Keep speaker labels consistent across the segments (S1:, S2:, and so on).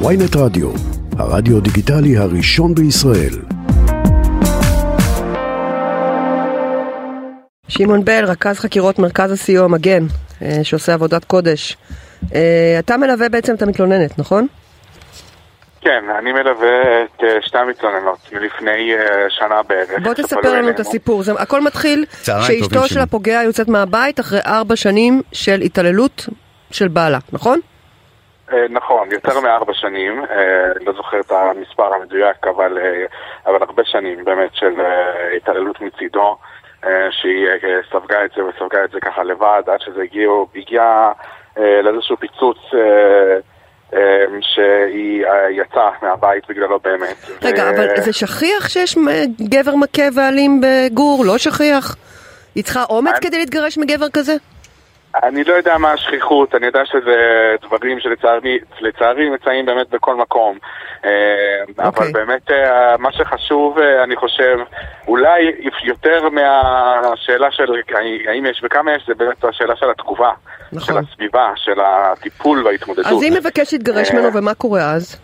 S1: ויינט רדיו, הרדיו דיגיטלי הראשון בישראל.
S2: שמעון בל, רכז חקירות מרכז הסיוע מגן, אה, שעושה עבודת קודש. אה, אתה מלווה בעצם את המתלוננת, נכון?
S3: כן, אני מלווה את אה, שתי המתלוננות מלפני שנה בערך.
S2: בוא תספר לנו את. הסיפור. זה, הכל מתחיל שאשתו של. הפוגע יוצאת מהבית אחרי ארבע שנים של התעללות של בעלה, נכון?
S3: אה, נכון, יותר מארבע שנים, אה, לא זוכר את המספר המדויק, אבל, אה, אבל הרבה שנים באמת של התעללות מצידו, שהיא ספגה את זה וספגה את זה ככה לבד, עד שזה הגיעו, הגיע לאיזשהו פיצוץ שהיא אה, יצאה מהבית בגללו באמת.
S2: רגע,
S3: ו-
S2: אבל זה שכיח שיש גבר מכה ואלים בגור? לא שכיח? היא צריכה אומץ
S3: אני-
S2: כדי להתגרש מגבר כזה?
S3: אני לא יודע מה השכיחות, אני יודע שזה דברים שלצערי לצערי נמצאים באמת בכל מקום. אה, אבל
S2: אוקיי.
S3: באמת אה, מה שחשוב, אה, אני חושב, אולי יותר מהשאלה של האם יש וכמה יש, זה באמת השאלה של התגובה.
S2: נכון.
S3: של הסביבה, של הטיפול וההתמודדות.
S2: אז היא מבקשת להתגרש
S3: אה,
S2: ממנו, ומה קורה אז?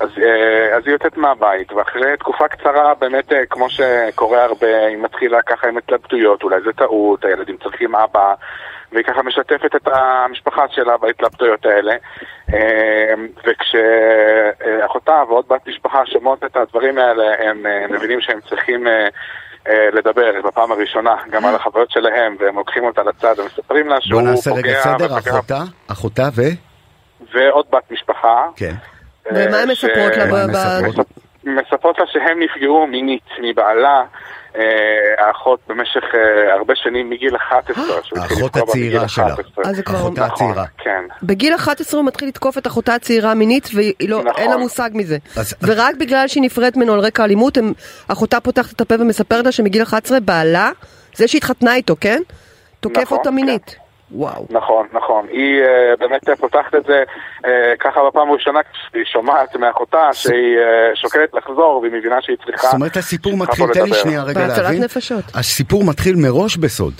S3: אז, אה, אז היא יוצאת מהבית, ואחרי תקופה קצרה, באמת, אה, כמו שקורה הרבה, היא מתחילה ככה עם התלבטויות, אולי זה טעות, הילדים צריכים אבא, והיא ככה משתפת את המשפחה שלה בהתלבטויות האלה. אה, וכשאחותה ועוד בת משפחה שומעות את הדברים האלה, הם אה, מבינים שהם צריכים... אה, אה, לדבר בפעם הראשונה גם על החוויות שלהם והם לוקחים אותה לצד ומספרים לה שהוא
S4: בוא נעשה רגע
S3: פוגע
S4: סדר, אחותה, אחותה ו...
S3: ועוד בת משפחה
S4: כן.
S2: ומה הן מספרות לה
S4: מספרות?
S3: לה שהם נפגעו מינית מבעלה, האחות במשך אה, הרבה שנים מגיל 11. שהוא התחיל
S4: האחות הצעירה שלה.
S3: 11.
S2: אז זה כבר...
S4: אחותה
S3: נכון,
S4: הצעירה.
S3: כן.
S2: בגיל 11 הוא מתחיל לתקוף את אחותה הצעירה מינית ואין
S3: נכון.
S2: לה מושג מזה. ורק בגלל שהיא נפרדת ממנו על רקע אלימות, אחותה פותחת את הפה ומספרת לה שמגיל 11 בעלה, זה שהתחתנה איתו, כן? תוקף
S3: נכון,
S2: אותה מינית. וואו.
S3: נכון, נכון. היא אה, באמת אה, פותחת את זה אה, ככה בפעם הראשונה כשהיא שומעת מאחותה שהיא אה, שוקלת לחזור והיא מבינה שהיא צריכה...
S4: זאת אומרת הסיפור מתחיל, תן לי. שנייה רגע להבין.
S2: נפשות.
S4: הסיפור מתחיל מראש בסוד.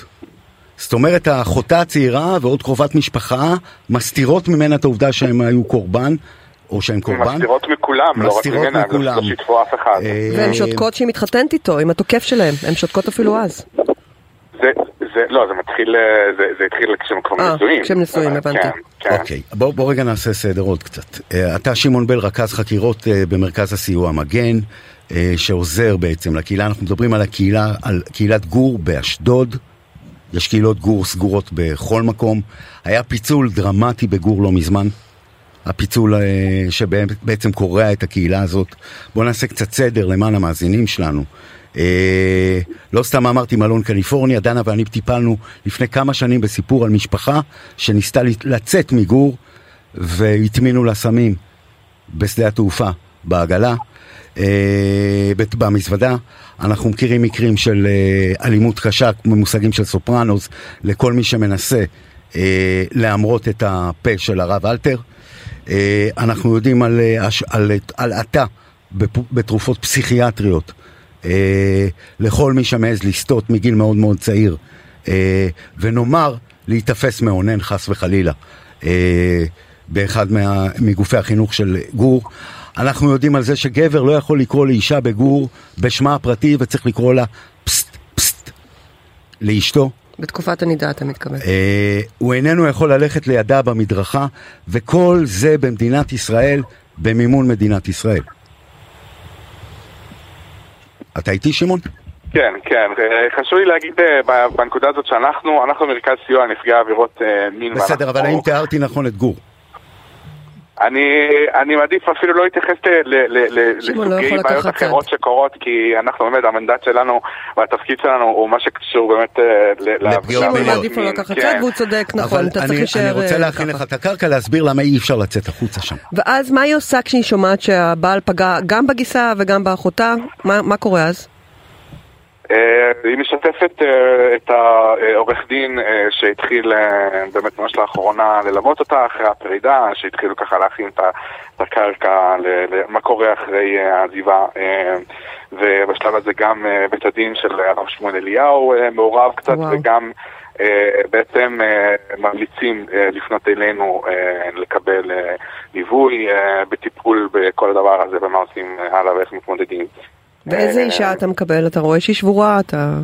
S4: זאת אומרת, האחותה הצעירה ועוד קרובת משפחה מסתירות ממנה את העובדה שהם היו קורבן, או שהם קורבן.
S3: מסתירות מכולם, לא רק
S4: מסתירות
S3: ממנה, הם לא-
S4: מכולם.
S3: לא שיתפו אף אחד.
S2: והן שותקות שהיא מתחתנת איתו, עם התוקף שלהם. הן שותקות אפילו אז.
S3: זה, זה, לא, זה מתחיל, אה, זה, זה התחיל כשהם כבר
S2: אה,
S3: נשואים.
S2: כשהם נשואים,
S3: אה,
S2: הבנתי.
S3: כן, כן.
S4: אוקיי, בוא, בוא רגע נעשה סדר עוד קצת. אה, אתה שמעון בל, רכז חקירות אה, במרכז הסיוע מגן, אה, שעוזר בעצם לקהילה, אנחנו מדברים על הקהילה, על קהילת גור באשדוד. יש קהילות גור סגורות בכל מקום. היה פיצול דרמטי בגור לא מזמן. הפיצול אה, שבעצם קורע את הקהילה הזאת. בואו נעשה קצת סדר למען המאזינים שלנו. אה, לא סתם אמרתי מלון קליפורניה, דנה ואני טיפלנו לפני כמה שנים בסיפור על משפחה שניסתה לצאת מגור והטמינו לה סמים בשדה התעופה, בעגלה, אה, במזוודה. אנחנו מכירים מקרים של אה, אלימות קשה, כמו מושגים של סופרנוס, לכל מי שמנסה אה, להמרות את הפה של הרב אלתר. אה, אנחנו יודעים על, אה, הש- על, על עתה בתרופות פסיכיאטריות אה, לכל מי שמעז לסטות מגיל מאוד מאוד צעיר, אה, ונאמר להיתפס מאונן חס וחלילה אה, באחד מה, מגופי החינוך של גור. אנחנו יודעים על זה שגבר לא יכול לקרוא לאישה בגור בשמה הפרטי וצריך לקרוא לה פסט פסט לאשתו.
S2: בתקופת הנידה אתה מתכוון.
S4: אה, הוא איננו יכול ללכת לידה במדרכה, וכל זה במדינת ישראל, במימון מדינת ישראל. אתה איתי, שמעון?
S3: כן, כן. אה, חשוב לי להגיד אה, בנקודה הזאת שאנחנו, אנחנו מרכז סיוע לנפגעי עבירות אה, מין.
S4: בסדר, אבל האם תיארתי נכון את גור?
S3: אני, אני מעדיף אפילו לא להתייחס ל- ל- ל-
S2: שמעון לא
S3: לסוגי
S2: יכול
S3: בעיות
S2: לקחת
S3: אחרות
S2: צד.
S3: שקורות, כי אנחנו באמת, המנדט שלנו והתפקיד שלנו הוא מה שקשור באמת אה, ל-
S4: לפגיעות
S2: שמעון. מעדיף
S3: מין.
S2: לקחת
S3: כן.
S2: צד והוא צודק, נכון, אתה
S4: אני,
S2: צריך להישאר
S4: אני רוצה
S2: אה,
S4: להכין. לך את הקרקע, להסביר למה אי אפשר לצאת החוצה שם.
S2: ואז מה היא עושה כשהיא שומעת שהבעל פגע גם בגיסה וגם באחותה? מה מה קורה אז?
S3: אה, היא משתפת אה, את העורך דין אה, שהתחיל באמת ממש לאחרונה ללוות אותה אחרי הפרידה, שהתחילו ככה להכין את הקרקע למה קורה אחרי העזיבה. ובשלב הזה גם בית הדין של הרב שמואל אליהו מעורב קצת,
S2: וואו.
S3: וגם בעצם ממליצים לפנות אלינו לקבל ליווי בטיפול בכל הדבר הזה ומה עושים הלאה ואיך מתמודדים.
S2: ואיזה אישה אתה מקבל? אתה רואה שהיא שבורה? אתה...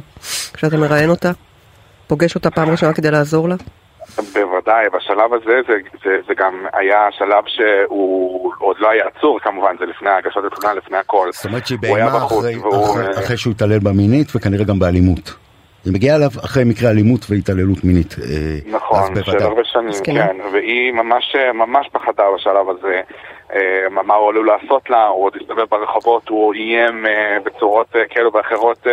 S2: כשאתה מראיין אותה? פוגש אותה פעם ראשונה כדי לעזור לה?
S3: בוודאי, בשלב הזה זה, זה, זה גם היה שלב שהוא עוד לא היה עצור כמובן, זה לפני הגשת התלונה, לפני הכל.
S4: זאת אומרת שהיא בהמה אחרי, אחרי, אחרי שהוא התעלל בה מינית וכנראה גם באלימות. היא מגיעה אליו אחרי מקרה אלימות והתעללות מינית.
S3: אה, נכון, של הרבה שנים, כן, והיא ממש, ממש פחדה בשלב הזה. אה, מה הוא עלול לעשות לה, הוא עוד הסתובב ברחובות, הוא איים אה, בצורות כאלו ואחרות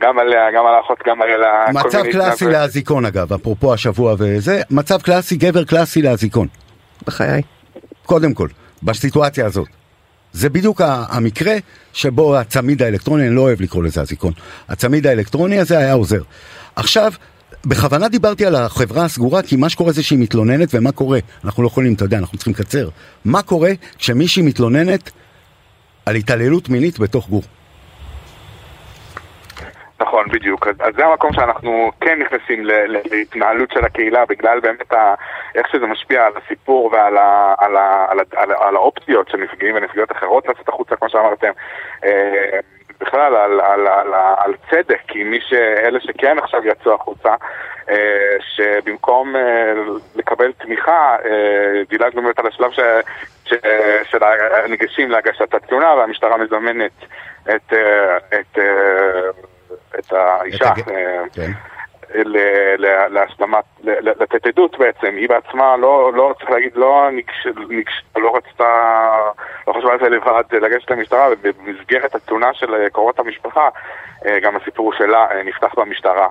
S3: גם עליה, גם על האחות, גם על ה...
S4: מצב קלאסי לאזיקון אגב, אפרופו השבוע וזה, מצב קלאסי, גבר קלאסי לאזיקון.
S2: בחיי.
S4: קודם כל, בסיטואציה הזאת. זה בדיוק המקרה שבו הצמיד האלקטרוני, אני לא אוהב לקרוא לזה אזיקון, הצמיד האלקטרוני הזה היה עוזר. עכשיו, בכוונה דיברתי על החברה הסגורה, כי מה שקורה זה שהיא מתלוננת, ומה קורה? אנחנו לא יכולים, אתה יודע, אנחנו צריכים לקצר. מה קורה כשמישהי מתלוננת על התעללות מינית בתוך גור?
S3: נכון, בדיוק. אז, אז זה המקום שאנחנו כן נכנסים להתנהלות של הקהילה בגלל באמת ה, איך שזה משפיע על הסיפור ועל ה, על ה, על ה, על ה, על האופציות של נפגעים ונפגעות אחרות לצאת החוצה, כמו שאמרתם. אה, בכלל על, על, על, על צדק, כי מי ש... אלה שכן עכשיו יצאו החוצה, אה, שבמקום אה, לקבל תמיכה, דילגנו באמת על השלב ש, ש, של הניגשים להגשת התלונה והמשטרה מזמנת את, את את האישה אה, כן. להשלמת, לתת עדות בעצם, היא בעצמה לא, לא צריך להגיד, לא, נקש, נקש, לא רצתה, לא חשבה על זה לבד לגשת למשטרה, ובמסגרת התלונה של קורות המשפחה, אה, גם הסיפור שלה אה, נפתח במשטרה,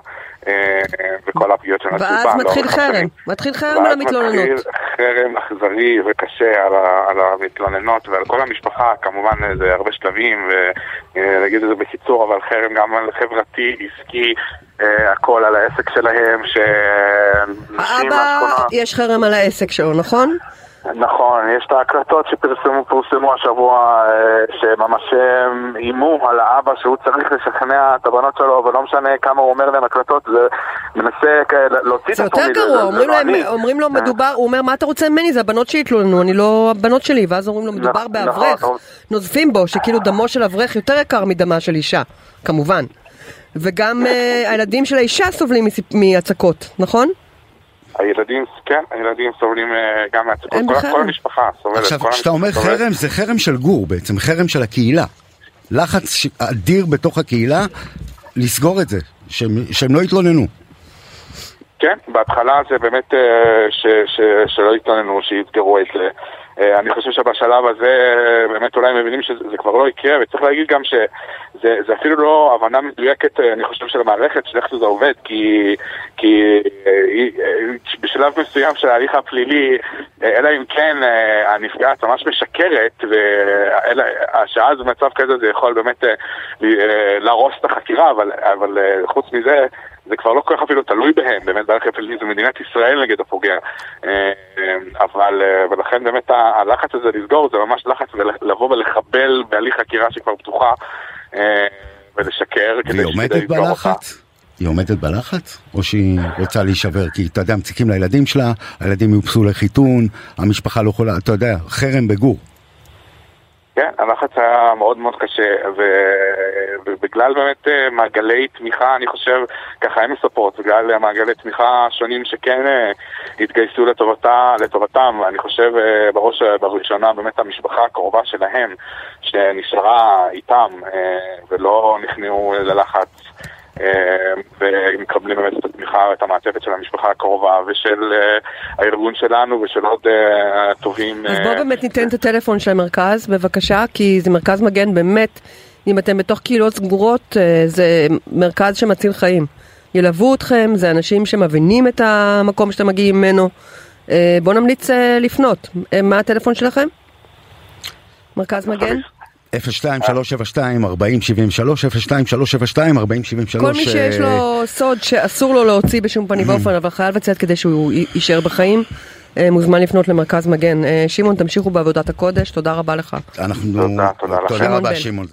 S3: וכל הפגיעות של
S2: נעשו ואז מתחיל חרם, מתחיל חרם על המתלוננות. ואז מתחיל
S3: חרם אכזרי וקשה על, על המתלוננות ועל כל המשפחה, כמובן זה הרבה שלבים, ונגיד את זה בקיצור, אבל חרם גם על חברתי, עסקי, אה, הכל על העסק שלהם,
S2: שנשים האבא, יש חרם על העסק שלו, נכון?
S3: נכון, יש את ההקלטות שפורסמו השבוע, אה, שממש איימו על האבא שהוא צריך לשכנע את הבנות שלו, ולא משנה כמה הוא אומר להם הקלטות, זה מנסה להוציא את
S2: עצמו מזה. זה יותר גרוע, אומרים, להם, לא אומרים לו מדובר, הוא אומר מה אתה רוצה ממני, זה הבנות שהתלוננו, אני לא הבנות שלי, ואז אומרים לו מדובר נכון, באברך, נכון. נוזפים בו, שכאילו דמו של אברך יותר יקר מדמה של אישה, כמובן. וגם uh, הילדים של האישה סובלים מהצקות, נכון?
S3: הילדים, כן, הילדים סובלים uh, גם מהצקות, כל, כל המשפחה סובלת.
S4: עכשיו, כשאתה אומר סובלת. חרם, זה חרם של גור בעצם, חרם של הקהילה. לחץ אדיר בתוך הקהילה לסגור את זה, שהם, שהם לא יתלוננו.
S3: כן, בהתחלה זה באמת uh, ש, ש, שלא יתלוננו, שיסגרו את זה. אה, אני חושב שבשלב הזה באמת אולי מבינים שזה כבר לא יקרה, וצריך להגיד גם שזה אפילו לא הבנה מדויקת, אה, אני חושב, של המערכת, של איך שזה עובד, כי, כי אה, בשלב מסוים של ההליך הפלילי, אלא אם כן הנפגעת ממש משקרת, שאז במצב כזה זה יכול באמת להרוס את החקירה, אבל, אבל חוץ מזה... זה כבר לא כל כך אפילו תלוי בהם, באמת בהליך הפלילי זה מדינת ישראל נגד הפוגע. אה, אבל, אה, ולכן באמת הלחץ הזה לסגור זה ממש לחץ לבוא ולחבל בהליך חקירה שכבר פתוחה אה, ולשקר
S4: כדי עומדת בלחץ? היא עומדת בלחץ? או שהיא רוצה להישבר? כי אתה יודע, מציקים לילדים שלה, הילדים יופסו לחיתון, המשפחה לא יכולה, אתה יודע, חרם בגור.
S3: כן, הלחץ היה מאוד מאוד קשה, ו... ובגלל באמת אה, מעגלי תמיכה, אני חושב, ככה הן מספרות, בגלל מעגלי תמיכה שונים שכן אה, התגייסו לטובתה, לטובתם, אני חושב אה, בראש ובראשונה באמת המשפחה הקרובה שלהם, שנשארה איתם ולא נכנעו ללחץ. ומקבלים באמת את התמיכה ואת המעטפת של המשפחה הקרובה ושל הארגון שלנו ושל עוד טובים.
S2: אז בואו באמת ניתן את הטלפון של המרכז בבקשה, כי זה מרכז מגן באמת, אם אתם בתוך קהילות סגורות, זה מרכז שמציל חיים. ילוו אתכם, זה אנשים שמבינים את המקום שאתם מגיעים ממנו. בואו נמליץ לפנות. מה הטלפון שלכם? מרכז מגן?
S4: 02-372-4073, 02-372-4073.
S2: כל מי שיש לו סוד שאסור לו להוציא בשום פנים ואופן, אבל חייב לצאת כדי שהוא יישאר בחיים, מוזמן לפנות למרכז מגן. שמעון, תמשיכו בעבודת הקודש, תודה רבה לך.
S4: אנחנו... תודה, תודה לכם. תודה רבה, שמעון.